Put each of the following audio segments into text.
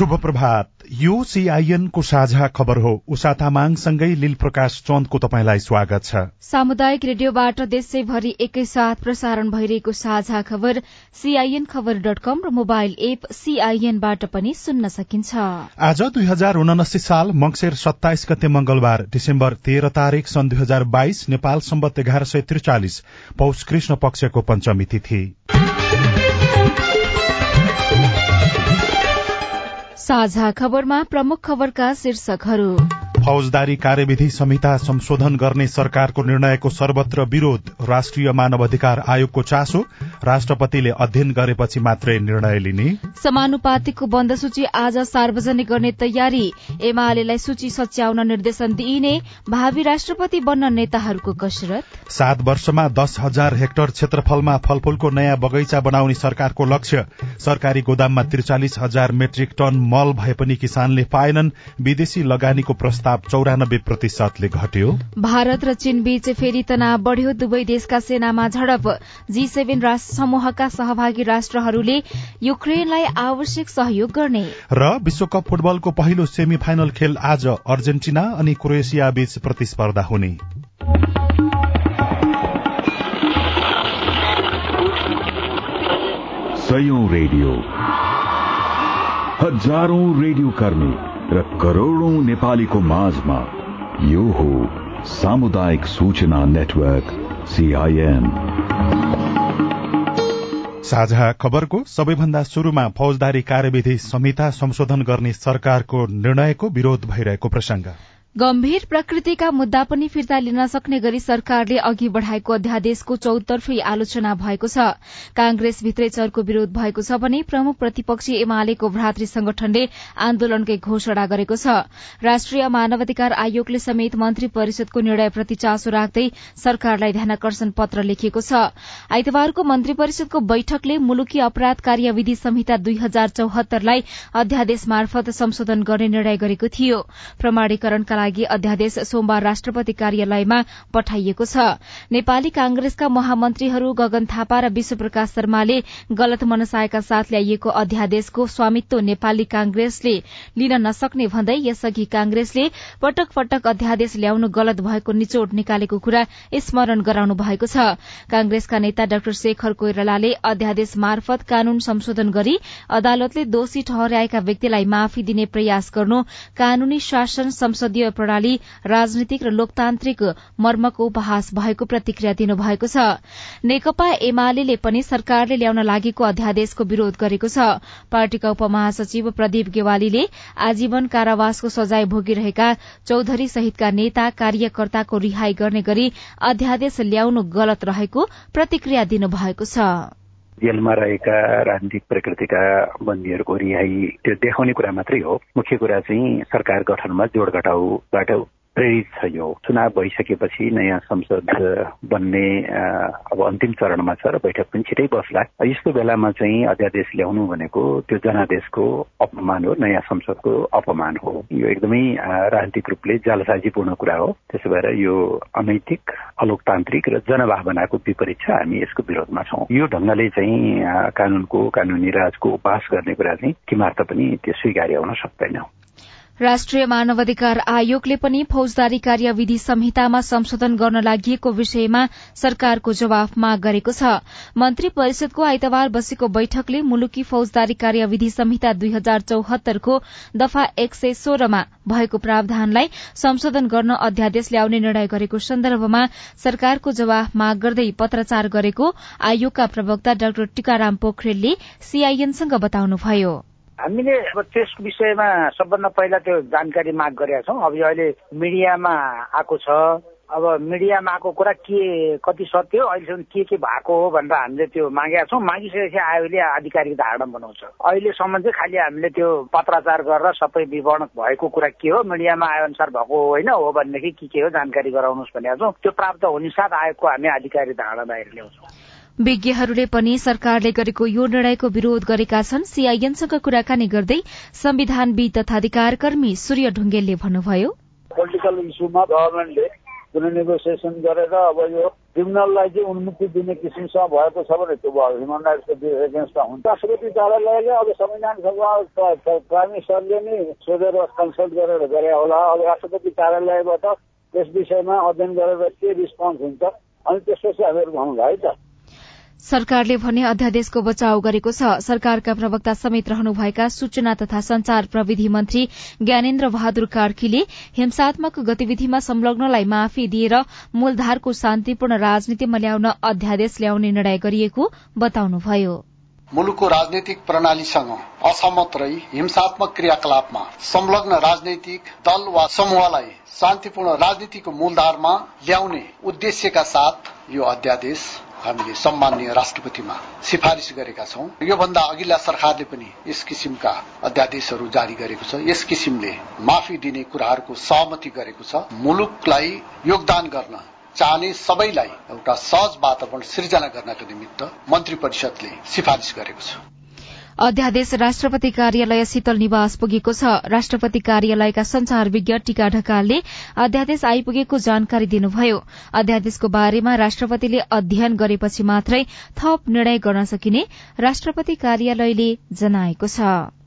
शुभ प्रभात यो सीआईएन को साझा खबर हो। उषा तामाङसँगै लील प्रकाश चन्दको तपाईँलाई स्वागत छ। सामुदायिक रेडियोबाट देशैभरि एकैसाथ प्रसारण भइरहेको साझा खबर सीआईएन खबर डट कम र मोबाइल एप सीआईएनबाट पनि सुन्न सकिन्छ। आज दुई हजार उनासी साल मंगसेर सत्ताइस गते मंगलबार डिसेम्बर तेह्र तारीक सन् दुई हजार बाइस नेपाल सम्बत एघार सय त्रिचालिस पौष कृष्ण पक्षको पञ्चमी तिथि। साझा खबरमा प्रमुख खबरका शीर्षकहरू। फौजदारी कार्यविधि संहिता संशोधन गर्ने सरकारको निर्णयको सर्वत्र विरोध राष्ट्रिय मानव अधिकार आयोगको चासो राष्ट्रपतिले अध्ययन गरेपछि मात्रै निर्णय लिने। समानुपातिकको बन्द सूची आज सार्वजनिक गर्ने तयारी। एमालेलाई सूची सच्याउन निर्देशन दिइने भावी राष्ट्रपति बन्न नेताहरूको कसरत। सात वर्षमा दस हजार हेक्टर क्षेत्रफलमा फलफूलको नयाँ बगैँचा बनाउने सरकारको लक्ष्य। सरकारी गोदाममा त्रिचालिस हजार मेट्रिक टन मल भए पनि किसानले पाएनन्। विदेशी लगानीको प्रस्ताव चौरानब्बे प्रतिशतले घट्यो। भारत र चीन बीच फेरि तनाव बढ़्यो। दुवै देशका सेनामा झडप। जी सेभेन समूहका सहभागी राष्ट्रहरूले युक्रेनलाई आवश्यक सहयोग गर्ने। र विश्वकप फुटबलको पहिलो सेमी फाइनल खेल आज अर्जेन्टिना अनि क्रोएसिया बीच प्रतिस्पर्धा हुने। रेडियो। हजारौं रेडियो कर्मी र करोड़ौं नेपालीको माझमा यो हो सामुदायिक सूचना नेटवर्क सीआईएन साझा खबरको सबैभन्दा शुरूमा फौजदारी कार्यविधि संहिता संशोधन गर्ने सरकारको निर्णयको विरोध भइरहेको प्रसंग गम्भीर प्रकृतिका मुद्दा पनि फिर्ता लिन सक्ने गरी सरकारले अघि बढ़ाएको अध्यादेशको चौतर्फी आलोचना भएको छ। कांग्रेस भित्रै चरको विरोध भएको छ भने प्रमुख प्रतिपक्षी एमालेको भ्रातृ संगठनले आन्दोलनकै घोषणा गरेको छ। राष्ट्रिय मानवाधिकार आयोगले समेत मन्त्री परिषदको निर्णयप्रति चासो राख्दै सरकारलाई ध्यानकर्षण पत्र लेखिएको छ। आइतबारको मन्त्री परिषदको बैठकले मुलुकी अपराध कार्यविधि संहिता दुई हजार चौहत्तरलाई अध्यादेश मार्फत संशोधन गर्ने निर्णय गरेको थियो। प्रमाणीकरणका लागि अध्यादेश सोमबार राष्ट्रपति कार्यालयमा पठाइएको छ। नेपाली कांग्रेसका महामन्त्रीहरू गगन थापा र विश्वप्रकाश शर्माले गलत मनसायका साथ ल्याइएको अध्यादेशको स्वामित्व नेपाली कांग्रेसले लिन नसक्ने भन्दै यसअघि कांग्रेसले पटक पटक अध्यादेश ल्याउनु गलत भएको निचोड निकालेको कुरा स्मरण गराउनु भएको छ। कांग्रेसका नेता डाक्टर शेखर कोइरालाले अध्यादेश मार्फत कानून संशोधन गरी अदालतले दोषी ठहर्याएका व्यक्तिलाई माफी दिने प्रयास गर्नु कानूनी शासन संसदीय प्रणाली राजनीतिक र लोकतान्त्रिक मर्मको उपहास भएको प्रतिक्रिया दिनुभएको छ। नेकपा एमाले पनि सरकारले ल्याउन लागेको अध्यादेशको विरोध गरेको छ। पार्टीका उपमहासचिव प्रदीप गेवालीले आजीवन कारावासको सजाय भोगिरहेका चौधरी सहितका नेता कार्यकर्ताको रिहाई गर्ने गरी अध्यादेश ल्याउनु गलत रहेको प्रतिक्रिया दिनुभएको छ। जेलमा रहेका राजनीतिक प्रकृतिका बन्दीहरूको रिहाई त्यो देखाउने कुरा मात्रै हो। मुख्य कुरा चाहिँ सरकार गठनमा जोड घटाउबाट प्रेरित छ यो चुनाव भइसकेपछि नयाँ संसद बन्ने अब अन्तिम चरणमा छ र बैठक पनि छिटै बस्ला। यस्तो बेलामा चाहिँ अध्यादेश ल्याउनु भनेको त्यो जनादेशको अपमान हो नयाँ संसदको अपमान हो। यो एकदमै राजनीतिक रूपले जालसाजीपूर्ण कुरा हो। त्यसो भएर यो अनैतिक अलोकतान्त्रिक र जनभावनाको विपरीत छ। हामी यसको विरोधमा छौँ। यो ढङ्गले चाहिँ कानूनको कानूनी राजको उपास गर्ने कुरा चाहिँ किमार्थ पनि त्यो स्वीकार्य हुन सक्दैन। राष्ट्रिय मानवाधिकार आयोगले पनि फौजदारी कार्यविधि संहितामा संशोधन गर्न लागि विषयमा सरकारको जवाफ माग गरेको छ। मन्त्री परिषदको आइतबार बसेको बैठकले मुलुकी फौजदारी कार्यविधि संहिता दुई हजार चौहत्तरको दफा एक सय सोह्रमा भएको प्रावधानलाई संशोधन गर्न अध्यादेश ल्याउने निर्णय गरेको सन्दर्भमा सरकारको जवाफ माग गर्दै पत्राचार गरेको आयोगका प्रवक्ता डाक्टर टीकाराम पोखरेलले सीआईएनसँग बताउनुभयो। हामीले अब त्यस विषयमा सबभन्दा पहिला त्यो जानकारी माग गरेका छौँ। अब यो अहिले मिडियामा आएको छ। अब मिडियामा आएको कुरा के कति सत्य हो अहिलेसम्म के के भएको हो भनेर हामीले त्यो मागेका छौँ। मागिसकेपछि आयोगले आधिकारिक धारणा बनाउँछ। अहिलेसम्म चाहिँ खालि हामीले त्यो पत्राचार गरेर सबै विवरण भएको कुरा के हो मिडियामा आए अनुसार भएको हो होइन हो भनेदेखि के के हो जानकारी गराउनुहोस् भनेका छौँ। त्यो प्राप्त हुने साथ आयोगको हामी आधिकारिक धारणा बाहिर ल्याउँछौँ। विज्ञहरूले पनि सरकारले गरेको यो निर्णयको विरोध गरेका छन्। सीआईएनसँग कुराकानी गर्दै संविधानविद तथा अधिकारकर्मी सूर्य ढुङ्गेलले भन्नुभयो। पोलिटिकल इस्युमा गभर्मेन्टले कुनै नेगोसिएसन गरेर अब यो क्रिमिनललाई चाहिँ उन्मुक्ति दिने किसिमसँग भएको छ भने त्यो भयो। ह्युमन राइट्सको एगेन्स्टमा हुन्छ। राष्ट्रपति कार्यालयले अब संविधान सभा प्राइम मिनिस्टरले नै सोधेर कन्सल्ट गरेर गरे होला। अब राष्ट्रपति कार्यालयबाट त्यस विषयमा अध्ययन गरेर के रिस्पोन्स हुन्छ अनि त्यसपछि हामीहरू भन्नुलाई है त। सरकारले भने अध्यादेशको बचाव गरेको छ। सरकारका प्रवक्ता समेत रहनुभएका सूचना तथा संचार प्रविधि मन्त्री ज्ञानेन्द्र बहादुर कार्कीले हिंसात्मक गतिविधिमा संलग्नलाई माफी दिएर मूलधारको शान्तिपूर्ण राजनीतिमा ल्याउन अध्यादेश ल्याउने निर्णय गरिएको बताउनुभयो। मुलुकको राजनैतिक प्रणालीसँग असहमत रही हिंसात्मक क्रियाकलापमा संलग्न राजनैतिक दल वा समूहलाई शान्तिपूर्ण राजनीतिको मूलधारमा ल्याउने उद्देश्यका साथ यो अध्यादेश हामीले सम्मान्य राष्ट्रपतिमा सिफारिश गरेका छौं। योभन्दा अघिल्ला सरकारले पनि यस किसिमका अध्यादेशहरू जारी गरेको छ। यस किसिमले माफी दिने कुराहरूको सहमति गरेको छ। मुलुकलाई योगदान गर्न चाहने सबैलाई एउटा सहज वातावरण सिर्जना गर्नका निमित्त मन्त्री परिषदले सिफारिश गरेको छ। अध्यादेश राष्ट्रपति कार्यालय शीतल निवास पुगेको छ। राष्ट्रपति कार्यालयका संचार विज्ञ टीका ढकालले अध्यादेश आइपुगेको जानकारी दिनुभयो। अध्यादेशको बारेमा राष्ट्रपतिले अध्ययन गरेपछि मात्रै थप निर्णय गर्न सकिने राष्ट्रपति कार्यालयले जनाएको छ।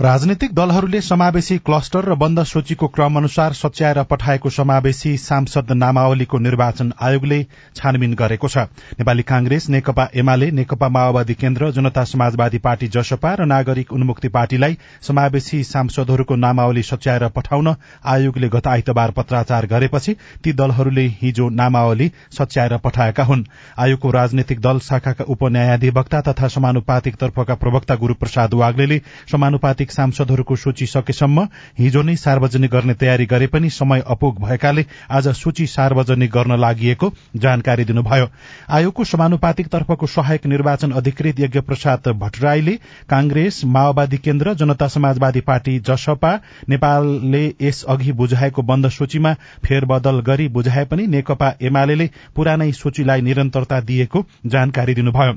राजनीतिक दलहरूले समावेशी क्लस्टर र बन्द सूचीको क्रम अनुसार सच्याएर पठाएको समावेशी सांसद नामावलीको निर्वाचन आयोगले छानबिन गरेको छ। नेपाली कांग्रेस नेकपा एमाले नेकपा माओवादी केन्द्र जनता समाजवादी पार्टी जसपा र नागरिक उन्मुक्ति पार्टीलाई समावेशी सांसदहरूको नामावली सच्याएर पठाउन आयोगले गत आइतबार पत्राचार गरेपछि ती दलहरूले हिजो नामावली सच्याएर पठाएका हुन्। आयोगको राजनैतिक दल शाखाका उपन्यायाधिवक्ता तथा समानुपातिक तर्फका प्रवक्ता गुरूप्रसाद वाग्ले समानुपातिक राजनैतिक सांसदहरूको सूची सकेसम्म हिजो नै सार्वजनिक गर्ने तयारी गरे पनि समय अपुग भएकाले आज सूची सार्वजनिक गर्न लागि जानकारी दिनुभयो। आयोगको समानुपातिक तर्फको सहायक निर्वाचन अधिकृत यज्ञ प्रसाद भट्टराईले कांग्रेस माओवादी केन्द्र जनता समाजवादी पार्टी जसपा नेपालले यस अघि बुझाएको बन्द सूचीमा फेरबदल गरी बुझाए पनि नेकपा एमाले पुरानै सूचीलाई निरन्तरता दिएको जानकारी दिनुभयो।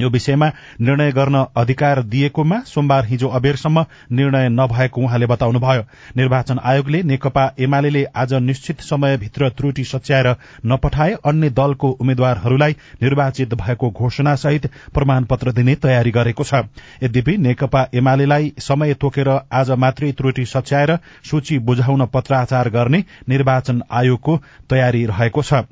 यो विषयमा निर्णय गर्न अधिकार दिएकोमा सोमबार हिजो अबेरसम्म निर्णय नभएको उहाँले बताउनुभयो। निर्वाचन आयोगले नेकपा एमाले आज निश्चित समयभित्र त्रुटि सच्याएर नपठाए अन्य दलको उम्मेद्वारहरूलाई निर्वाचित भएको घोषणा सहित प्रमाणपत्र दिने तयारी गरेको छ। यद्यपि नेकपा एमालेलाई समय तोकेर आज मात्रै त्रुटि सच्याएर सूची बुझाउन पत्राचार गर्ने निर्वाचन आयोगको तयारी रहेको छ।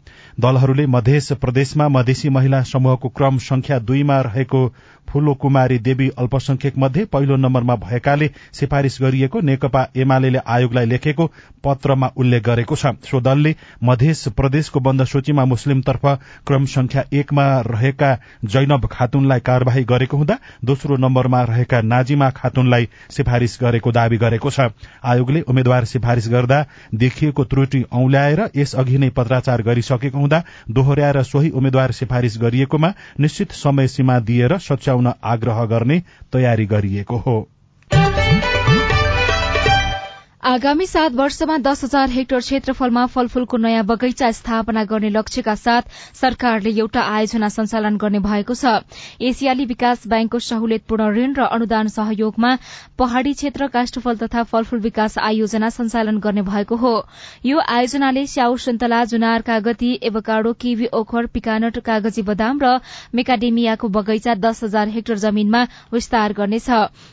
दलहरूले मध्य प्रदेशमा मधेसी महिला समूहको क्रम संख्या दुईमा रहेको फूलो कुमारी देवी अल्पसंख्यक मध्ये पहिलो नम्बरमा भएकाले सिफारिश गरिएको नेकपा एमाले आयोगलाई लेखेको पत्रमा उल्लेख गरेको छ। सो दलले मध्य प्रदेशको बन्द सूचीमा मुस्लिमतर्फ क्रम संख्या एकमा रहेका जैनब खातुनलाई कार्यवाही गरेको हुँदा दोस्रो नम्बरमा रहेका नाजिमा खातुनलाई सिफारिश गरेको दावी गरेको छ। आयोगले उम्मेद्वार सिफारिश गर्दा देखिएको त्रुटि औंल्याएर यस अघि नै पत्राचार गरिसकेको हुँदा दोहोर्याएर सोही उम्मेद्वार सिफारिश गरिएकोमा निश्चित समय सीमा दिएर सच्याउन आग्रह गर्ने तयारी गरिएको हो। आगामी सात वर्षमा दस हजार हेक्टर क्षेत्रफलमा फलफूलको नयाँ बगैंचा स्थापना गर्ने लक्ष्यका साथ सरकारले एउटा आयोजना सञ्चालन गर्ने भएको छ। एसियाली विकास ब्याङ्कको सहुलियतपूर्ण ऋण र अनुदान सहयोगमा पहाड़ी क्षेत्र काष्ठफल तथा फलफूल विकास आयोजना सञ्चालन गर्ने भएको हो। यो आयोजनाले स्याउ सुन्तला जुनार कागती एवकाडो किवी ओखर पिकानट कागजी बदाम र मेकाडेमियाको बगैंचा दस हजार हेक्टर जमीनमा विस्तार गर्नेछ।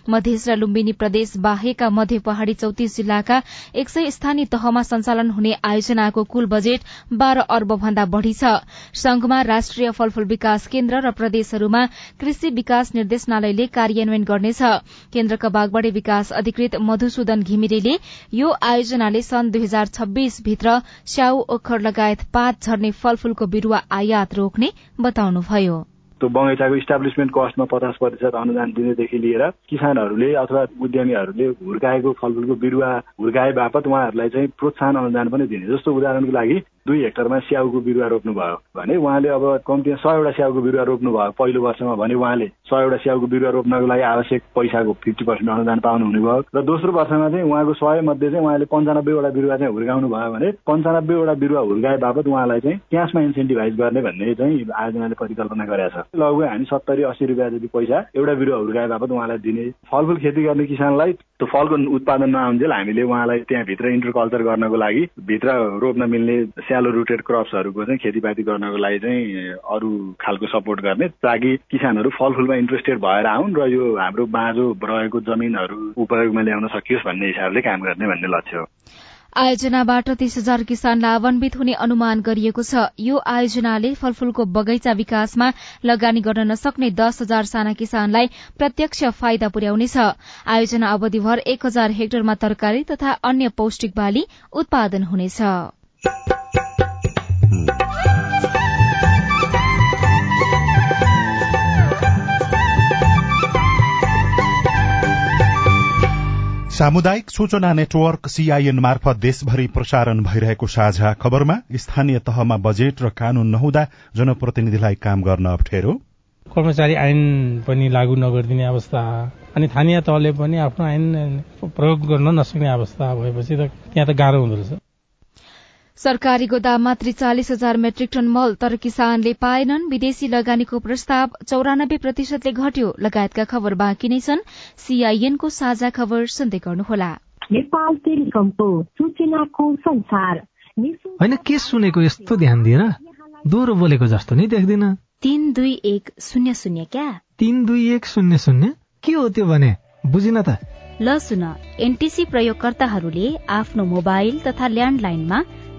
मध्य र लुम्बिनी प्रदेश बाहेकका मध्य पहाड़ी चौतिस जिल्ला जिल्लाका एक सय स्थानीय तहमा सञ्चालन हुने आयोजनाको कुल बजेट बाह्र अर्ब भन्दा बढ़ी छ। संघमा राष्ट्रिय फलफूल विकास केन्द्र र प्रदेशहरूमा कृषि विकास निर्देशनालयले कार्यान्वयन गर्नेछ। केन्द्रका बागवाड़ी विकास अधिकृत मधुसूदन घिमिरेले यो आयोजनाले सन् दुई हजार छब्बीस भित्र स्याउ ओखर लगायत पात झर्ने फलफूलको बिरूवा आयात रोक्ने बताउनुभयो। त्यो बगैँचाको इस्टाब्लिसमेन्ट कस्टमा पचास प्रतिशत अनुदान दिनेदेखि लिएर किसानहरूले अथवा उद्यमीहरूले हुर्काएको फलफुलको बिरुवा हुर्काए बापत उहाँहरूलाई चाहिँ प्रोत्साहन अनुदान पनि दिने जस्तो उदाहरणको लागि दुई हेक्टरमा स्याउको बिरुवा रोप्नु भयो भने उहाँले अब कम्तीमा सयवटा स्याउको बिरुवा रोप्नु भयो पहिलो वर्षमा भने उहाँले सयवटा स्याउको बिरुवा रोप्नको लागि आवश्यक पैसाको फिफ्टी पर्सेन्ट अनुदान पाउनुहुने भयो र दोस्रो वर्षमा चाहिँ उहाँको सय मध्ये चाहिँ उहाँले पन्चानब्बेवटा बिरुवा चाहिँ हुर्काउनु भयो भने पन्चानब्बेवटा बिरुवा हुर्काए बापत उहाँलाई चाहिँ क्यासमा इन्सेन्टिभाइज गर्ने भन्ने चाहिँ आयोजनाले परिकल्पना गरेका छ। लगभग हामी सत्तरी अस्सी रुपियाँ जति पैसा एउटा बिरुवा हुर्काए बापत उहाँलाई दिने फलफुल खेती गर्ने किसानलाई त्यो फलको उत्पादन नआउन्जेल हामीले उहाँलाई त्यहाँभित्र इन्टरकल्चर गर्नको लागि भित्र रोप्न मिल्ने स्यालो रुटेड क्रप्सहरूको चाहिँ खेतीपाती गर्नको लागि चाहिँ अरू खालको सपोर्ट गर्ने ताकि किसानहरू फलफुलमा इन्ट्रेस्टेड भएर आउन् र यो हाम्रो बाँझो रहेको जमिनहरू उपयोगमा ल्याउन सकियोस् भन्ने हिसाबले काम गर्ने भन्ने लक्ष्य हो। आयोजनाबाट तीस हजार किसान लाभान्वित हुने अनुमान गरिएको छ। यो आयोजनाले फलफूलको बगैंचा विकासमा लगानी गर्न नसक्ने दस हजार साना किसानलाई प्रत्यक्ष फाइदा पुर्याउनेछ। आयोजना अवधिभर एक हजार हेक्टरमा तरकारी तथा अन्य पौष्टिक बाली उत्पादन हुनेछ। सामुदायिक सूचना नेटवर्क सीआईएन मार्फत देशभरि प्रसारण भइरहेको साझा खबरमा स्थानीय तहमा बजेट र कानून नहुँदा जनप्रतिनिधिलाई काम गर्न अप्ठ्यारो। कर्मचारी ऐन पनि लागू नगरिदिने अवस्था अनि स्थानीय तहले पनि आफ्नो ऐन प्रयोग गर्न नसक्ने अवस्था भएपछि त त्यहाँ त गाह्रो हुँदो रहेछ। सरकारी गोदाममा त्रिचालिस हजार मेट्रिक टन मल तर किसानले पाएनन्। विदेशी लगानीको प्रस्ताव चौरानब्बे प्रतिशतले घट्यो। लगायतका खबर बाँकी नै छन्। सीआईएनको साझा खबर सुन्दै गर्नुहोला। नेपाल टेलिकमको सूचनाको संसार। होइन के सुनेको यस्तो ध्यान दिएर दोहोरो बोलेको जस्तो नै देख्दिन। तीन दुई एक शून्य शून्य क्या? तीन दुई एक शून्य शून्य? के हो त्यो भने? बुझिन त। ल सुन। एनटिसी प्रयोगकर्ताहरूले आफ्नो मोबाइल तथा ल्यान्डलाइनमा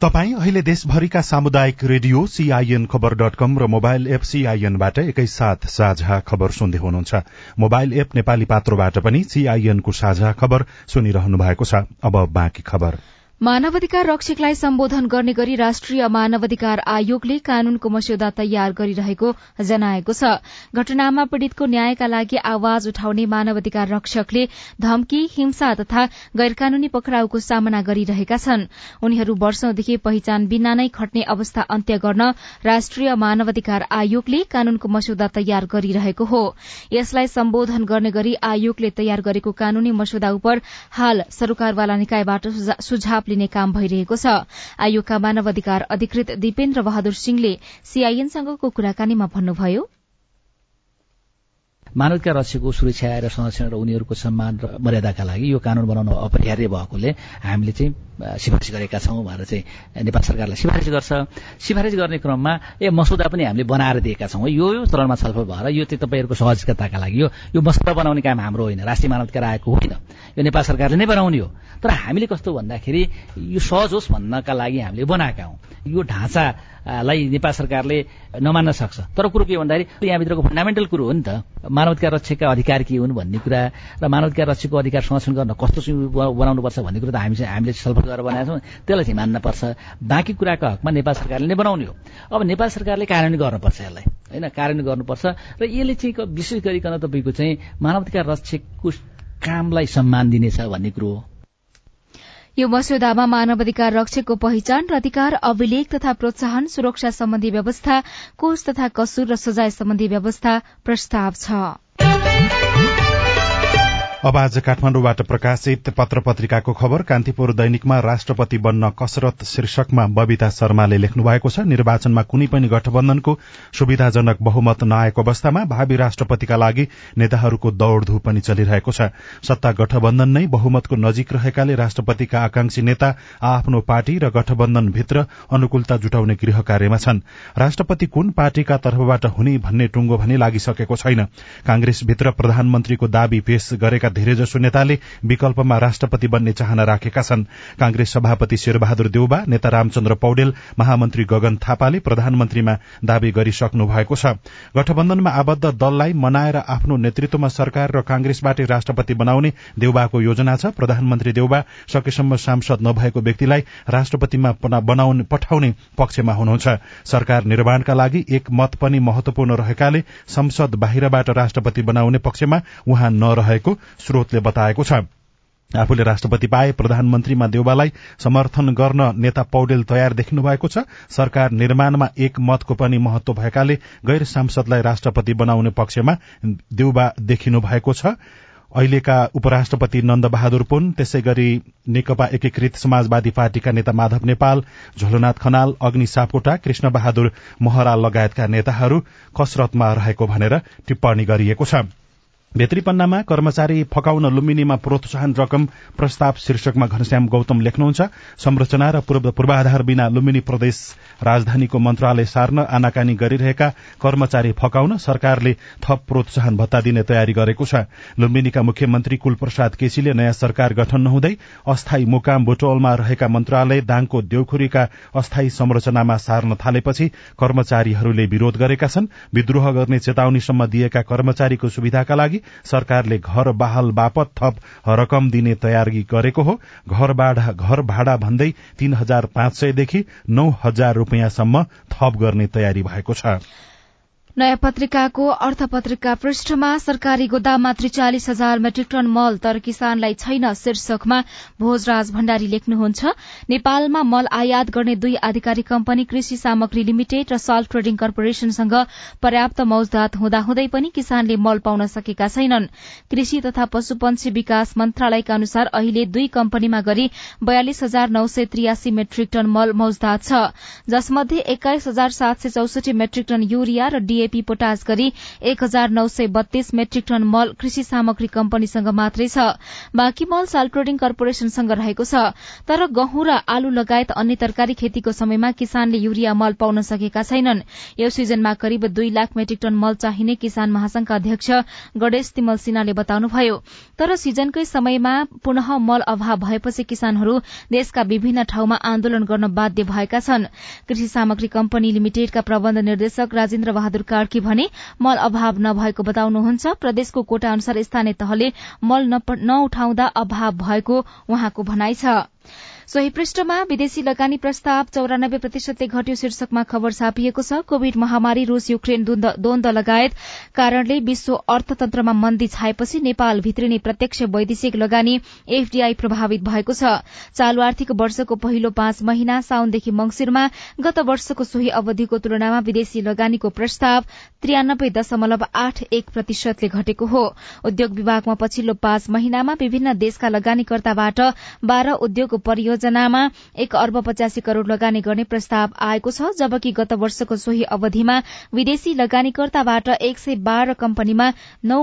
तपाई अहिले देशभरिका सामुदायिक रेडियो सीआईएन खबर डट कम र मोबाइल एप सीआईएनबाट एकैसाथ साझा खबर सुन्दै हुनुहुन्छ। मोबाइल एप नेपाली पात्रोबाट पनि सीआईएनको साझा खबर सुनिरहनु भएको छ। अब बाँकी खबर। मानवाधिकार रक्षकलाई सम्बोधन गर्ने गरी राष्ट्रिय मानवाधिकार आयोगले कानूनको मस्यौदा तयार गरिरहेको जनाएको छ। घटनामा पीड़ितको न्यायका लागि आवाज उठाउने मानवाधिकार रक्षकले धम्की हिंसा तथा गैर कानूनी पक्राउको सामना गरिरहेका छन्। उनीहरू वर्षौंदेखि पहिचान बिना नै खट्ने अवस्था अन्त्य गर्न राष्ट्रिय मानवाधिकार आयोगले कानूनको मस्यौदा तयार गरिरहेको हो। यसलाई सम्बोधन गर्ने गरी आयोगले तयार गरेको कानूनी मस्यौदा उप हाल सरकारवाला निकायबाट सुझाव लिने काम भइरहेको छ। आयोगका मानव अधिकार अधिकृत दिपेन्द्र बहादुर सिंहले सीआईएनसँगको कुराकानीमा भन्नुभयो। मानवका रक्षको सुरक्षा र संरक्षण र उनीहरूको सम्मान र मर्यादाका लागि यो कानून बनाउन अपरिहार्य भएकोले हामीले चाहिँ सिफारिस गरेका छौँ भनेर चाहिँ नेपाल सरकारलाई सिफारिस गर्छ। सिफारिस गर्ने क्रममा ए मसौदा पनि हामीले बनाएर दिएका छौँ। यो यो चरणमा छलफल भएर यो चाहिँ तपाईँहरूको सहजताका लागि यो यो मसौदा बनाउने काम हाम्रो होइन राष्ट्रिय मानवाधिकार आएको होइन। यो नेपाल सरकारले नै बनाउने हो। तर हामीले कस्तो भन्दाखेरि यो सहज होस् भन्नका लागि हामीले बनाएका हौँ। यो ढाँचालाई नेपाल सरकारले नमान्न सक्छ। तर कुरो के भन्दाखेरि यहाँभित्रको फन्डामेन्टल कुरो हो नि त। मानवाधिकार रक्षकका अधिकार के हुन् भन्ने कुरा र मानवाधिकार रक्षकको अधिकार संरक्षण गर्न कस्तो बनाउनुपर्छ भन्ने कुरो त हामी हामीले छलफल गरेर बनाएका छौँ। त्यसलाई चाहिँ मान्नपर्छ। बाँकी कुराको हकमा नेपाल सरकारले नै बनाउने हो। अब नेपाल सरकारले कार्यान्वयन गर्नुपर्छ यसलाई। होइन कार्यान्वयन गर्नुपर्छ। र यसले चाहिँ विशेष गरिकन तपाईँको चाहिँ मानवाधिकार रक्षकको कामलाई सम्मान दिनेछ भन्ने कुरो हो। यो मस्यौदामा मानवाधिकार रक्षकको पहिचान र अधिकार अभिलेख तथा प्रोत्साहन सुरक्षा सम्बन्धी व्यवस्था कोष तथा कसुर र सजाय सम्बन्धी व्यवस्था प्रस्ताव छ। अब आज काठमाडौँबाट प्रकाशित पत्र पत्रिकाको खबर कान्तिपुर दैनिकमा राष्ट्रपति बन्न कसरत शीर्षकमा बबिता शर्माले लेख्नु भएको छ। निर्वाचनमा कुनै पनि गठबन्धनको सुविधाजनक बहुमत नआएको अवस्थामा भावी राष्ट्रपतिका लागि नेताहरूको दौड़धूप पनि चलिरहेको छ। सत्ता गठबन्धन नै बहुमतको नजिक रहेकाले राष्ट्रपतिका आकांक्षी नेता आफ्नो पार्टी र गठबन्धनभित्र अनुकूलता जुटाउने गृह कार्यमा छन्। राष्ट्रपति कुन पार्टीका तर्फबाट हुने भन्ने टुंगो भने लागिसकेको छैन। कांग्रेसभित्र प्रधानमन्त्रीको दावी पेश गरेका धेरैजसो नेताले विकल्पमा राष्ट्रपति बन्ने चाहना राखेका छन्। कांग्रेस सभापति शेरबहादुर देउबा नेता रामचन्द्र पौडेल महामन्त्री गगन थापाले प्रधानमन्त्रीमा दावी गरिसक्नु भएको छ। गठबन्धनमा आबद्ध दललाई मनाएर आफ्नो नेतृत्वमा सरकार र कांग्रेसबाटै राष्ट्रपति बनाउने देउबाको योजना छ। प्रधानमन्त्री देउबा सकेसम्म सांसद नभएको व्यक्तिलाई राष्ट्रपतिमा पठाउने पक्षमा हुनुहुन्छ। सरकार निर्माणका लागि एक मत पनि महत्वपूर्ण रहेकाले संसद बाहिरबाट राष्ट्रपति बनाउने पक्षमा उहाँ नरहेको स्रोतले बताएको छ। आफूले राष्ट्रपति पाए प्रधानमन्त्रीमा देउबालाई समर्थन गर्न नेता पौडेल तयार देखिनु भएको छ। सरकार निर्माणमा एक मतको पनि महत्व भएकाले गैर सांसदलाई राष्ट्रपति बनाउने पक्षमा देउबा देखिनु भएको छ। अहिलेका उपराष्ट्रपति नन्द बहादुर पुन त्यसै गरी नेकपा एकीकृत समाजवादी पार्टीका नेता माधव नेपाल झोलनाथ खनाल अग्नि सापकोटा कृष्ण बहादुर महरा लगायतका नेताहरू कसरतमा रहेको भनेर टिप्पणी गरिएको छ। भेत्री पन्नामा कर्मचारी फकाउन लुम्बिनीमा प्रोत्साहन रकम प्रस्ताव शीर्षकमा घनश्याम गौतम लेख्नुहुन्छ। संरचना र पूर्वाधार बिना लुम्बिनी प्रदेश राजधानीको मन्त्रालय सार्न आनाकानी गरिरहेका कर्मचारी फकाउन सरकारले थप प्रोत्साहन भत्ता दिने तयारी गरेको छ। लुम्बिनीका मुख्यमन्त्री कुलप्रसाद केसीले नयाँ सरकार गठन नहुँदै अस्थायी मुकाम बुटोलमा रहेका मन्त्रालय दाङको देउखुरीका अस्थायी संरचनामा सार्न थालेपछि कर्मचारीहरूले विरोध गरेका छन्। विद्रोह गर्ने चेतावनीसम्म दिएका कर्मचारीको सुविधाका लागि सरकारले घर बहाल बापत थप रकम दिने तयारी गरेको हो। घर भाडा भन्दै तीन हजार पाँच सयदेखि नौ हजार रूपियाँसम्म थप गर्ने तयारी भएको छ। नयाँ पत्रिकाको अर्थ पत्रिका पृष्ठमा सरकारी गोदाममा त्रिचालिस हजार मेट्रिक टन मल तर किसानलाई छैन शीर्षकमा भोजराज भण्डारी लेख्नुहुन्छ नेपालमा मल आयात गर्ने दुई आधिकारिक कम्पनी कृषि सामग्री लिमिटेड र सल्ट ट्रेडिङ कर्पोरेशनसँग पर्याप्त मौजदात हुँदाहुँदै पनि किसानले मल पाउन सकेका छैनन्। कृषि तथा पशुपन्छी विकास मन्त्रालयका अनुसार अहिले दुई कम्पनीमा गरी बयालिस हजार नौ सय त्रियासी मेट्रिक टन मल मौजदात छ। जसमध्ये एक्काइस हजार सात सय चौसठी मेट्रिक टन युरिया र डीएपी पोटास गरी एक हजार नौ सय बत्तीस मेट्रिक टन मल कृषि सामग्री कम्पनीसँग मात्रै छ। बाँकी मल साल कर्पोरेशनसँग रहेको छ। तर गहुँ र आलु लगायत अन्य तरकारी खेतीको समयमा किसानले युरिया मल पाउन सकेका छैनन्। यो सिजनमा करिब दुई लाख मेट्रिक टन मल चाहिने किसान महासंघका अध्यक्ष गणेश तिमल सिन्हाले बताउनुभयो। तर सिजनकै समयमा पुनः मल अभाव भएपछि किसानहरू देशका विभिन्न ठाउँमा आन्दोलन गर्न बाध्य भएका छन्। कृषि सामग्री कम्पनी लिमिटेडका प्रबन्ध निर्देशक राजेन्द्र बहादुर कार्की भने मल अभाव नभएको बताउनुहुन्छ। प्रदेशको कोटा अनुसार स्थानीय तहले मल नउठाउँदा अभाव भएको उहाँको भनाइ छ। सोही पृष्ठमा विदेशी लगानी प्रस्ताव चौरानब्बे प्रतिशतले घट्यो शीर्षकमा खबर छापिएको छ कोविड महामारी रूस युक्रेन द्वन्द लगायत कारणले विश्व अर्थतन्त्रमा मन्दी छाएपछि नेपाल भित्रिने प्रत्यक्ष वैदेशिक लगानी एफडीआई प्रभावित भएको छ। चालू आर्थिक वर्षको पहिलो पाँच महिना साउनदेखि मंगिरमा गत वर्षको सोही अवधिको तुलनामा विदेशी लगानीको प्रस्ताव त्रियानब्बे दशमलव आठ एक प्रतिशतले घटेको हो। उद्योग विभागमा पछिल्लो पाँच महिनामा विभिन्न देशका लगानीकर्ताबाट बाह्र उद्योग परियोजना योजनामा एक अर्ब पचासी करोड़ लगानी गर्ने प्रस्ताव आएको छ जबकि गत वर्षको सोही अवधिमा विदेशी लगानीकर्ताबाट एक सय बाह्र कम्पनीमा नौ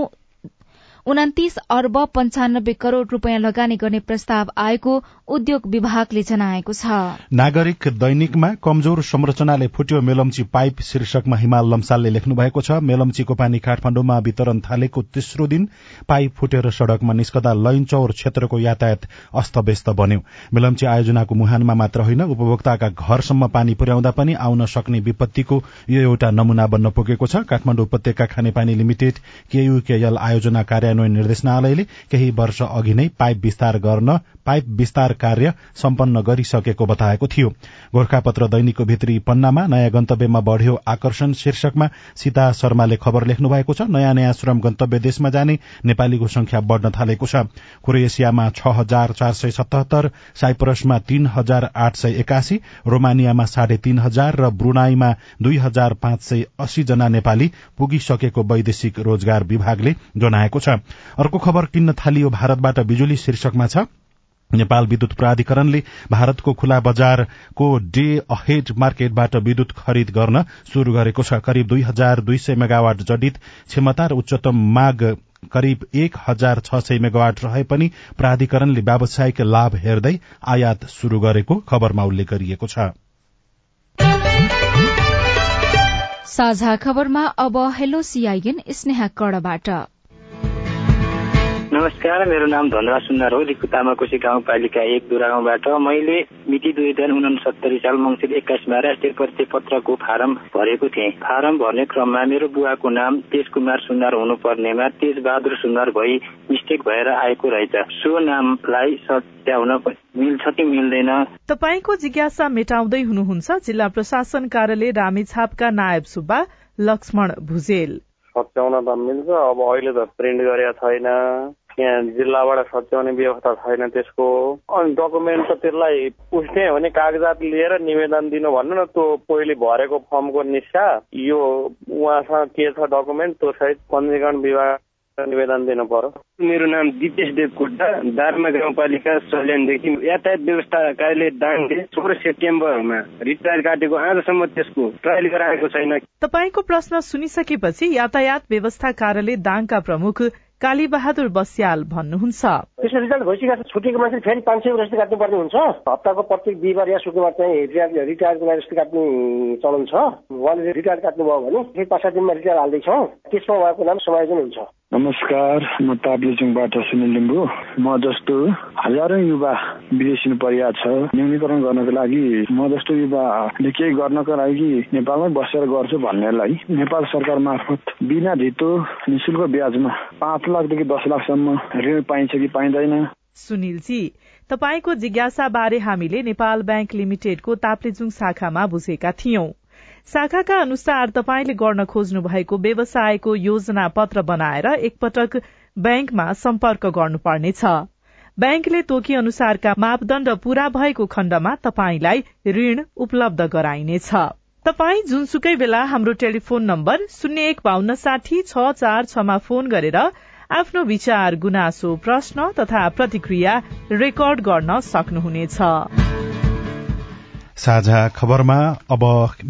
उन्तिस अर्ब पञ्चानब्बे करोड़ रूपियाँ लगानी गर्ने प्रस्ताव आएको उद्योग विभागले जनाएको छ। नागरिक दैनिकमा कमजोर संरचनाले फुट्यो मेलम्ची पाइप शीर्षकमा हिमाल लम्सालले लेख्नु भएको छ मेलम्चीको पानी काठमाण्डुमा वितरण थालेको तेस्रो दिन पाइप फुटेर सड़कमा निस्कदा लैनचौर क्षेत्रको यातायात अस्तव्यस्त बन्यो। मेलम्ची आयोजनाको मुहानमा मात्र होइन उपभोक्ताका घरसम्म पानी पुर्याउँदा पनि आउन सक्ने विपत्तिको यो एउटा नमूना बन्न पुगेको छ। काठमाडौँ उपत्यका खानेपानी लिमिटेड केयूकेएल आयोजना कार्यान्वयन कार्यान्वयन निर्देशनालयले केही वर्ष अघि नै पाइप विस्तार गर्न पाइप विस्तार कार्य सम्पन्न गरिसकेको बताएको थियो। गोर्खापत्र दैनिकको भित्री पन्नामा नयाँ गन्तव्यमा बढ़्यो आकर्षण शीर्षकमा सीता शर्माले खबर लेख्नु भएको छ नयाँ नयाँ श्रम गन्तव्य देशमा जाने नेपालीको संख्या बढ़न थालेको छ। क्रोएसियामा छ हजार चार सय सतहत्तर साइप्रसमा तीन हजार आठ सय एकासी रोमानियामा साढे तीन हजार र ब्रुनाईमा दुई हजार पाँच सय अस्सी जना नेपाली पुगिसकेको वैदेशिक रोजगार विभागले जनाएको छ। अर्को खबर किन्न थालियो भारतबाट बिजुली शीर्षकमा छ। नेपाल विद्युत प्राधिकरणले भारतको खुला बजारको डे अहेड मार्केटबाट विद्युत खरिद गर्न शुरू गरेको छ। करिब दुई हजार दुई सय मेगावाट जडित क्षमता र उच्चतम माग करिब एक हजार छ सय मेगावाट रहे पनि प्राधिकरणले व्यावसायिक लाभ हेर्दै आयात शुरू गरेको खबरमा उल्लेख गरिएको छ। साझा खबरमा अब हेलो सीआईएन स्नेहा कडबाट। नमस्कार मेरो नाम धनराज सुन्दर हो रिकु तामाकोशी गाउँपालिका एक दुरा गाउँबाट मैले मिति दुई हजार उनसत्तरी साल मङ्सिर एक्काइसमा राष्ट्रिय परिचय पत्रको फारम भरेको थिएँ। फारम भर्ने क्रममा मेरो बुवाको नाम तेज कुमार सुन्दर हुनुपर्नेमा तेज बहादुर सुन्दर भई मिस्टेक भएर आएको रहेछ। सो नामलाई सत्याउन मिल्छ कि मिल्दैन? तपाईँको जिज्ञासा मेटाउँदै हुनुहुन्छ जिल्ला प्रशासन कार्यालय रामेछापका नायब सुब्बा लक्ष्मण भुजेल। सच्याउन त मिल्छ अब अहिले त प्रिन्ट गरेका छैन। यहाँ जिल्लाबाट सच्याउने व्यवस्था छैन त्यसको। अनि डकुमेन्ट त त्यसलाई पुस्ने भने कागजात लिएर निवेदन दिनु भन्नु न त्यो पहिले भरेको फर्मको निस्सा यो उहाँसँग के छ डकुमेन्ट त्यो सहित पञ्जीकरण विभाग निवेदन दिनु पर्यो। मेरो नाम दिपेश देवकोटा दार्मा गाउँपालिका सल्यानदेखि यातायात व्यवस्था कार्यालय दाङले सोह्र सेप्टेम्बरमा रिटायर काटेको आजसम्म त्यसको ट्रायल गराएको छैन। तपाईँको प्रश्न सुनिसकेपछि यातायात व्यवस्था कार्यालय दाङका प्रमुख काली बहादुर बस्याल भन्नुहुन्छ। त्यसको रिजल्ट भइसकेको छ छुट्टीको मान्छे फेरि पाँच सय रजिस्टर काट्नुपर्ने हुन्छ। हप्ताको प्रत्येक बिहिबार या शुक्रबार चाहिँ रिटायर रिटायरको रजिस्टर काट्ने चलन छ। उहाँले रिटायर काट्नुभयो भने फेरि पाँच सात दिनमा रिटायर हाल्दैछौँ। त्यसमा उहाँको नाम समायोजन हुन्छ। नमस्कार म ताप्लेजुङबाट सुनिल लिम्बू। म जस्तो हजारौँ युवा विदेशी परिया छ। न्यूनीकरण गर्नको लागि म जस्तो युवाले केही गर्नको लागि नेपालमै बसेर गर्छु भन्नेलाई नेपाल सरकार मार्फत बिना धितो निशुल्क ब्याजमा पाँच लाखदेखि दस लाखसम्म ऋण पाइन्छ कि पाइँदैन? सुनिलजी तपाईँको जिज्ञासा बारे हामीले नेपाल ब्याङ्क लिमिटेडको ताप्लेजुङ शाखामा बुझेका थियौं। शाखाका अनुसार तपाईँले गर्न खोज्नु भएको व्यवसायको योजना पत्र बनाएर एकपटक ब्याङ्कमा सम्पर्क गर्नुपर्नेछ। ब्याङ्कले तोकी अनुसारका मापदण्ड पूरा भएको खण्डमा तपाईँलाई ऋण उपलब्ध गराइनेछ। तपाई जुनसुकै बेला हाम्रो टेलिफोन नम्बर शून्य एक बान्न साठी छ चार छमा फोन गरेर आफ्नो विचार गुनासो प्रश्न तथा प्रतिक्रिया रेकर्ड गर्न सक्नुहुनेछ। साझा खबरमा अब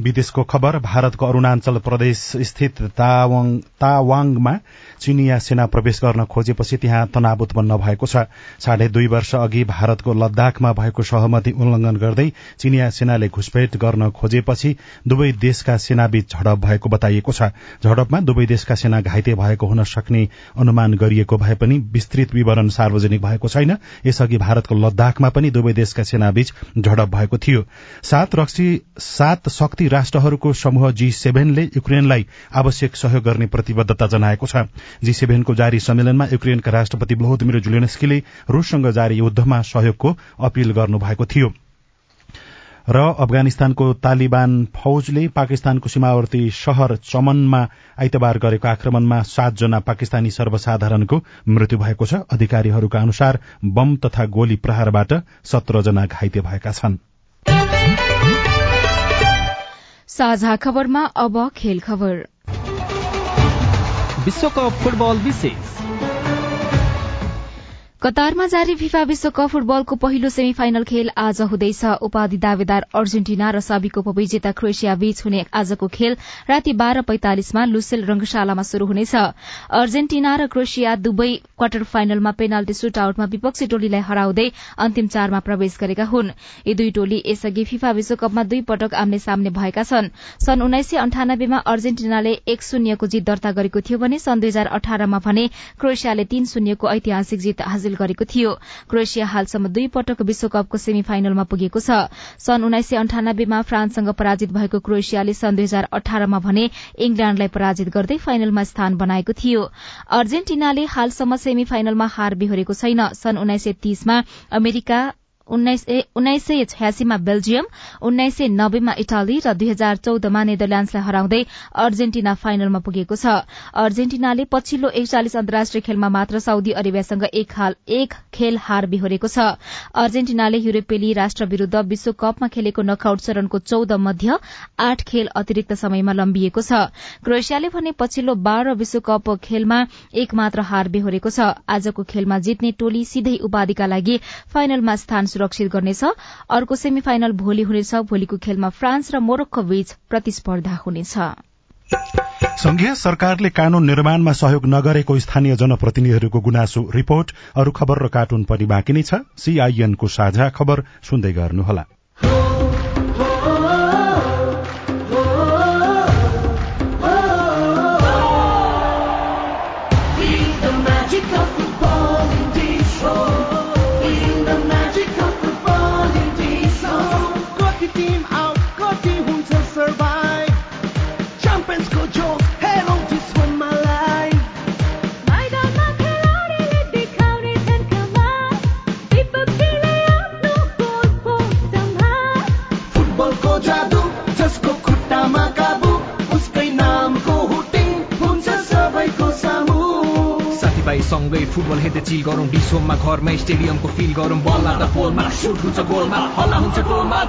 विदेशको खबर भारतको अरूणाचल प्रदेश स्थित तावाङमा चिनिया सेना प्रवेश गर्न खोजेपछि त्यहाँ तनाव उत्पन्न भएको छ। साढे दुई वर्ष अघि भारतको लद्दाखमा भएको सहमति उल्लंघन गर्दै चिनिया सेनाले घुसपेट गर्न खोजेपछि दुवै देशका सेनाबीच झडप भएको बताइएको छ। झडपमा दुवै देशका सेना घाइते भएको हुन सक्ने अनुमान गरिएको भए पनि विस्तृत विवरण सार्वजनिक भएको छैन। यसअघि भारतको लद्दाखमा पनि दुवै देशका सेनाबीच झडप भएको थियो। सात रक्सी सात शक्ति राष्ट्रहरूको समूह जी सेभेनले युक्रेनलाई आवश्यक सहयोग गर्ने प्रतिबद्धता जनाएको छ। जी सेभेनको जारी सम्मेलनमा युक्रेनका राष्ट्रपति ब्लोदिमिर जुलेनस्कीले रूससँग जारी युद्धमा सहयोगको अपील गर्नुभएको थियो। र अफगानिस्तानको तालिबान फौजले पाकिस्तानको सीमावर्ती शहर चमनमा आइतबार गरेको आक्रमणमा सातजना पाकिस्तानी सर्वसाधारणको मृत्यु भएको छ। अधिकारीहरूका अनुसार बम तथा गोली प्रहारबाट सत्रजना घाइते भएका छन्। साझा खबरमा अब खेल खबर विश्वकप फुटबल विशेष। कतारमा जारी फिफा विश्वकप फुटबलको पहिलो सेमी फाइनल खेल आज हुँदैछ। उपाधि दावेदार अर्जेन्टिना र साबिक उपविजेता क्रोएसिया बीच हुने आजको खेल राति बाह्र पैंतालिसमा लुसेल रंगशालामा शुरू हुनेछ। अर्जेन्टिना र क्रोएसिया दुवै क्वार्टर फाइनलमा पेनाल्टी सुट आउटमा विपक्षी टोलीलाई हराउँदै अन्तिम चारमा प्रवेश गरेका हुन्। यी दुई टोली यसअघि फिफा विश्वकपमा दुई पटक आम्ने सामने भएका छन्। सन् उन्नाइस सय अन्ठानब्बेमा अर्जेन्टिनाले एक शून्यको जित दर्ता गरेको थियो भने सन् दुई हजार अठारमा भने क्रोएसियाले तीन शून्यको ऐतिहासिक जित हासिल गरेको थियो। क्रोएसिया हालसम्म दुई पटक विश्वकपको सेमी फाइनलमा पुगेको छ। सन् उन्नाइस सय अन्ठानब्बेमा फ्रान्ससँग पराजित भएको क्रोएसियाले सन् दुई हजार अठारमा भने इंग्ल्याण्डलाई पराजित गर्दै फाइनलमा स्थान बनाएको थियो। अर्जेन्टिनाले हालसम्म सेमी फाइनलमा हार बेहोरेको छैन। सन् उन्नाइस सय तीसमा अमेरिका उन्नाइस सय छयासीमा बेल्जियम उन्नाइस सय नब्बेमा इटाली र दुई हजार चौधमा नेदरल्याण्डसलाई हराउँदै अर्जेन्टिना फाइनलमा पुगेको छ। अर्जेन्टिनाले पछिल्लो एकचालिस अन्तर्राष्ट्रिय खेलमा मात्र साउदी अरेबियासँग एक खेल हार बिहोरेको छ। अर्जेन्टिनाले युरोपेली राष्ट्र विरूद्ध विश्वकपमा खेलेको नकआउट चरणको चौध मध्ये आठ खेल अतिरिक्त समयमा लम्बिएको छ। क्रोएसियाले भने पछिल्लो बाह्र विश्वकप खेलमा एक मात्र हार बेहोरेको छ। आजको खेलमा जित्ने टोली सिधै उपाधिका लागि फाइनलमा स्थान सुरक्षित गर्नेछ। अर्को सेमी फाइनल भोलि हुनेछ। भोलिको खेलमा फ्रान्स र मोरक्को बीच प्रतिस्पर्धा हुनेछ। संघीय सरकारले कानून निर्माणमा सहयोग नगरेको स्थानीय जनप्रतिनिधिहरूको गुनासो रिपोर्ट अरू खबर र कार्टुन पनि बाँकी नै छ। सीआईएनको साझा खबर सुन्दै गर्नुहोला। सँगै फुटबल हेर्दै चिल गरौँ। डिसोममा घरमा स्टेडियमको फिल गरौँ। बल लाग्दा पोलमा सुट हुन्छ गोलमा हल्ला हुन्छ गोलमा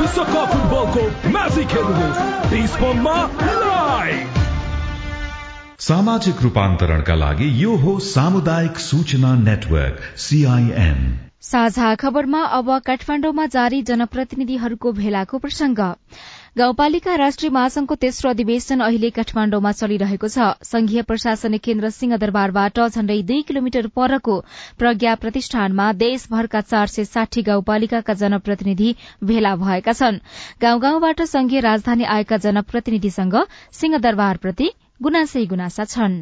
विश्वकप फुटबलको म्याजिक हेर्नुहोस्। डिसोममा लाइभ सामाजिक रूपान्तरणका लागि यो हो सामुदायिक सूचना नेटवर्क सीआईएन साझा खबरमा अब काठमाण्डुमा जारी जनप्रतिनिधिहरूको भेलाको प्रसंग गाउँपालिका राष्ट्रिय महासंघको तेस्रो अधिवेशन अहिले काठमाण्डुमा चलिरहेको छ। संघीय प्रशासनिक केन्द्र सिंहदरबारबाट झण्डै दुई किलोमिटर परको प्रज्ञा प्रतिष्ठानमा देशभरका चार सय साठी गाउँपालिकाका जनप्रतिनिधि भेला भएका छन्। गाउँ गाउँबाट संघीय राजधानी आएका जनप्रतिनिधिसँग सिंहदरबारप्रति गुनासै गुनासा छन्।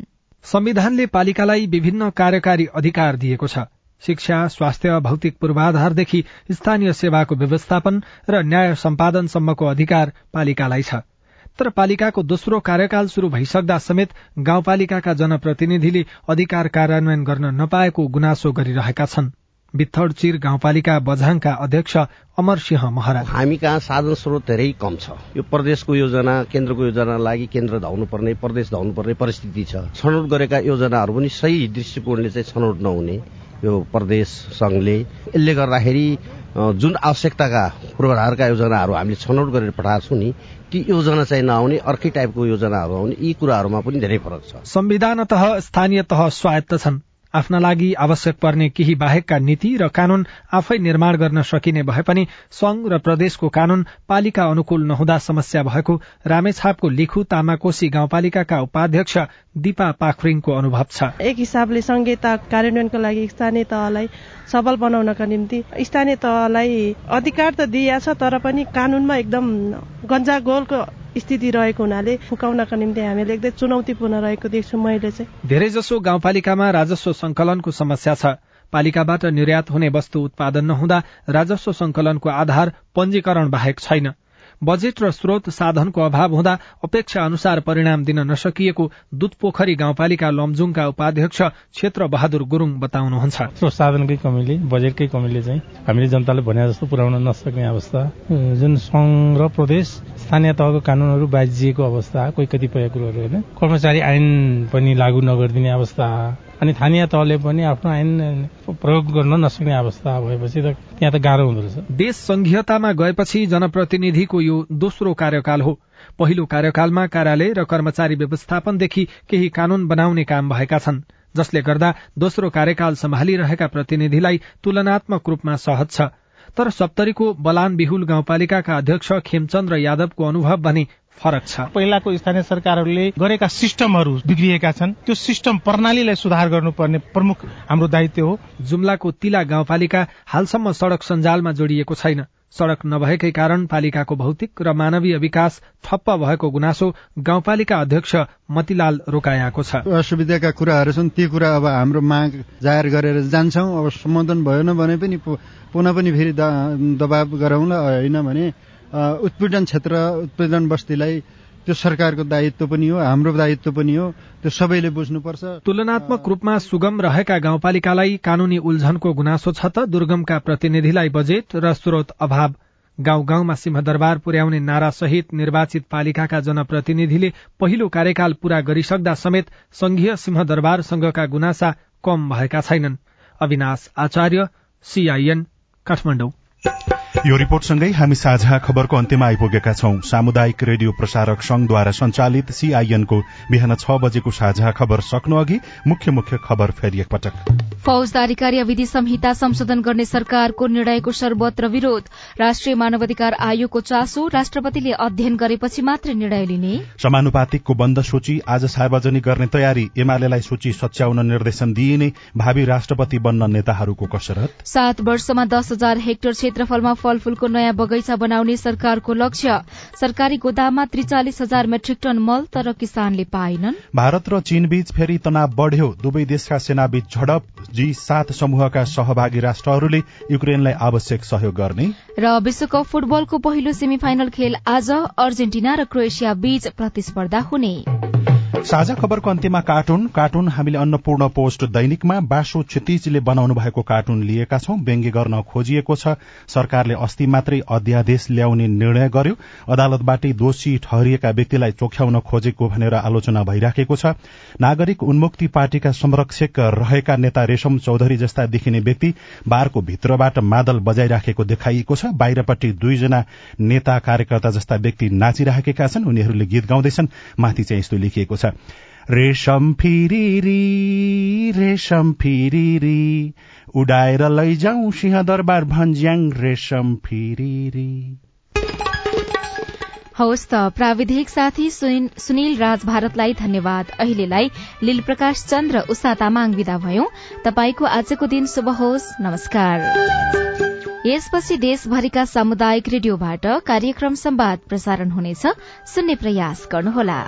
संविधानले पालिकालाई विभिन्न कार्यकारी अधिकार दिएको छ। शिक्षा स्वास्थ्य भौतिक पूर्वाधारदेखि स्थानीय सेवाको व्यवस्थापन र न्याय सम्पादनसम्मको अधिकार पालिकालाई छ। तर पालिकाको दोस्रो कार्यकाल शुरू भइसक्दा समेत गाउँपालिकाका जनप्रतिनिधिले अधिकार कार्यान्वयन गर्न नपाएको गुनासो गरिरहेका छन्। बित्थड चिर गाउँपालिका बझाङका अध्यक्ष अमर सिंह महरा हामी कहाँ साधन स्रोत धेरै कम छ। यो प्रदेशको योजना केन्द्रको योजना लागि केन्द्र धाउनु पर्ने प्रदेश धाउनु पर्ने परिस्थिति छ। छनौट गरेका योजनाहरू पनि सही दृष्टिकोणले चाहिँ छनौट नहुने। यो प्रदेश संघले यसले गर्दाखेरि जुन आवश्यकताका पूर्वाधारका योजनाहरू हामीले छनौट गरेर पठाएको छौँ नि ती योजना चाहिँ नआउने अर्कै टाइपको योजनाहरू आउने यी कुराहरूमा पनि धेरै फरक छ। संविधान तह स्थानीय तह स्वायत्त छन्। आफ्ना लागि आवश्यक पर्ने केही बाहेकका नीति र कानून आफै निर्माण गर्न सकिने भए पनि संघ र प्रदेशको कानून पालिका अनुकूल नहुँदा समस्या भएको रामेछापको लिखु तामाकोशी गाउँपालिकाका उपाध्यक्ष दिपा पाखरिङको अनुभव छ। एक हिसाबले संहिता कार्यान्वयनको लागि स्थानीय तहलाई सबल बनाउनका निम्ति स्थानीय तहलाई अधिकार त दिइएको छ तर पनि कानूनमा एकदम गन्जागोलको स्थिति रहेको हुनाले फुकाउनका निम्ति हामीले एकदमै चुनौतीपूर्ण रहेको देख्छु मैले चाहिँ। धेरैजसो गाउँपालिकामा राजस्व संकलनको समस्या छ। पालिकाबाट निर्यात हुने वस्तु उत्पादन नहुँदा राजस्व संकलनको आधार पञ्जीकरण बाहेक छैन। बजेट र स्रोत साधनको अभाव हुँदा अपेक्षा अनुसार परिणाम दिन नसकिएको दुधपोखरी गाउँपालिका लमजुङका उपाध्यक्ष क्षेत्र बहादुर गुरूङ बताउनुहुन्छ। स्रोत साधनकै कमीले बजेटकै कमीले चाहिँ हामीले जनताले भने जस्तो पुर्याउन नसक्ने अवस्था जुन संघ र प्रदेश स्थानीय तहको कानूनहरू बाजिएको अवस्था कोही कतिपय कुरोहरू होइन? कर्मचारी ऐन पनि लागू नगरिदिने अवस्था अनि स्थानीय तहले पनि आफ्नो ऐन प्रयोग गर्न नसक्ने अवस्था भएपछि त त्यहाँ त गाह्रो हुँदो रहेछ। देश संघीयतामा गएपछि जनप्रतिनिधिको यो दोस्रो कार्यकाल हो। पहिलो कार्यकालमा कार्यालय र कर्मचारी व्यवस्थापनदेखि केही कानून बनाउने काम भएका छन् जसले गर्दा दोस्रो कार्यकाल सम्हालिरहेका प्रतिनिधिलाई तुलनात्मक रूपमा सहज छ। तर सप्तरीको बलान बिहुल गाउँपालिकाका अध्यक्ष खेमचन्द्र यादवको अनुभव भने फरक छ। पहिलाको स्थानीय सरकारहरूले गरेका सिस्टमहरू बिग्रिएका छन्। त्यो सिस्टम प्रणालीलाई सुधार गर्नुपर्ने प्रमुख हाम्रो दायित्व हो। जुम्लाको तिला गाउँपालिका हालसम्म सड़क सञ्जालमा जोडिएको छैन। सड़क नभएकै कारण पालिकाको भौतिक र मानवीय विकास ठप्प भएको गुनासो गाउँपालिका अध्यक्ष मतिलाल रोकायाको छ। असुविधाका कुराहरू छन्। ती कुरा अब हाम्रो माग जाहेर गरेर जान्छौँ। अब सम्बोधन भएन भने पनि पुनः पनि फेरि दबाव गराउँला होइन भने उत्पीडन क्षेत्र उत्पीडन बस्तीलाई त्यो सरकारको दायित्व पनि हो हाम्रो दायित्व पनि हो त्यो सबैले बुझ्नुपर्छ। तुलनात्मक रूपमा सुगम रहेका गाउँपालिकालाई कानूनी उल्झनको गुनासो छ त दुर्गमका प्रतिनिधिलाई बजेट र स्रोत अभाव। गाउँ गाउँमा सिंहदरबार पुर्याउने नारासहित निर्वाचित पालिकाका जनप्रतिनिधिले पहिलो कार्यकाल पूरा गरिसक्दा समेत संघीय सिंहदरबारसँगका गुनासा कम भएका छैनन्। अविनाश आचार्य सीआईएन काठमाडौँ। यो रिपोर्टसँगै हामी साझा खबरको अन्त्यमा आइपुगेका छौं। सामुदायिक रेडियो प्रसारक संघद्वारा संचालित सीआईएनको बिहान छ बजेको साझा खबर सक्नु अघि मुख्य मुख्य खबर फेरि एकपटक। फौजदारी कार्यविधि संहिता संशोधन गर्ने सरकारको निर्णयको सर्वत्र विरोध। राष्ट्रिय मानवाधिकार आयोगको चासो राष्ट्रपतिले अध्ययन गरेपछि मात्र निर्णय लिने। समानुपातिकको बन्द सूची आज सार्वजनिक गर्ने तयारी। एमालेलाई सूची सच्याउन निर्देशन दिइने भावी राष्ट्रपति बन्न नेताहरूको कसरत। सात वर्षमा दस हजार हेक्टर क्षेत्रफलमा फलफूलको नयाँ बगैंचा बनाउने सरकारको लक्ष्य। सरकारी गोदाममा त्रिचालिस हजार मेट्रिक टन मल तर किसानले पाएनन्। भारत र चीनबीच फेरि तनाव बढ़्यो। दुवै देशका सेनाबीच झडप। जी सात समूहका सहभागी राष्ट्रहरूले युक्रेनलाई आवश्यक सहयोग गर्ने। र विश्वकप फुटबलको पहिलो सेमी फाइनल खेल आज अर्जेन्टिना र क्रोएसिया बीच प्रतिस्पर्धा हुने। साझा खबरको अन्त्यमा कार्टुन। कार्टुन हामीले अन्नपूर्ण पोस्ट दैनिकमा बासो क्षितिजले बनाउनु भएको कार्टुन लिएका छौं। व्यङ्ग्य गर्न खोजिएको छ। सरकारले अस्ति मात्रै अध्यादेश ल्याउने निर्णय गर्यो। अदालतबाटै दोषी ठहरिएका व्यक्तिलाई चोख्याउन खोजेको भनेर आलोचना भइराखेको छ। नागरिक उन्मुक्ति पार्टीका संरक्षक रहेका नेता रेशम चौधरी जस्ता देखिने व्यक्ति बारको भित्रबाट मादल बजाइराखेको देखाइएको छ। बाहिरपट्टि दुईजना नेता कार्यकर्ता जस्ता व्यक्ति नाचिराखेका छन्। उनीहरूले गीत गाउँदैछन्। माथि चाहिँ यस्तो लेखिएको छ। रेशम फिरिरी रेशम फिरिरी उडाएर लैजाऊ सिंहदरबार भन्ज्याङ रेशम फिरिरी। हवस् त प्राविधिक साथी सुनिल राज भारतलाई धन्यवाद। अहिलेलाई लील प्रकाश चन्द्र उषा तामाङ विदा भयौं। तपाईँको आजको दिन शुभ होस्। नमस्कार। यसपछि देशभरिका सामुदायिक रेडियोबाट कार्यक्रम संवाद प्रसारण हुनेछ। सुन्ने प्रयास गर्नुहोला।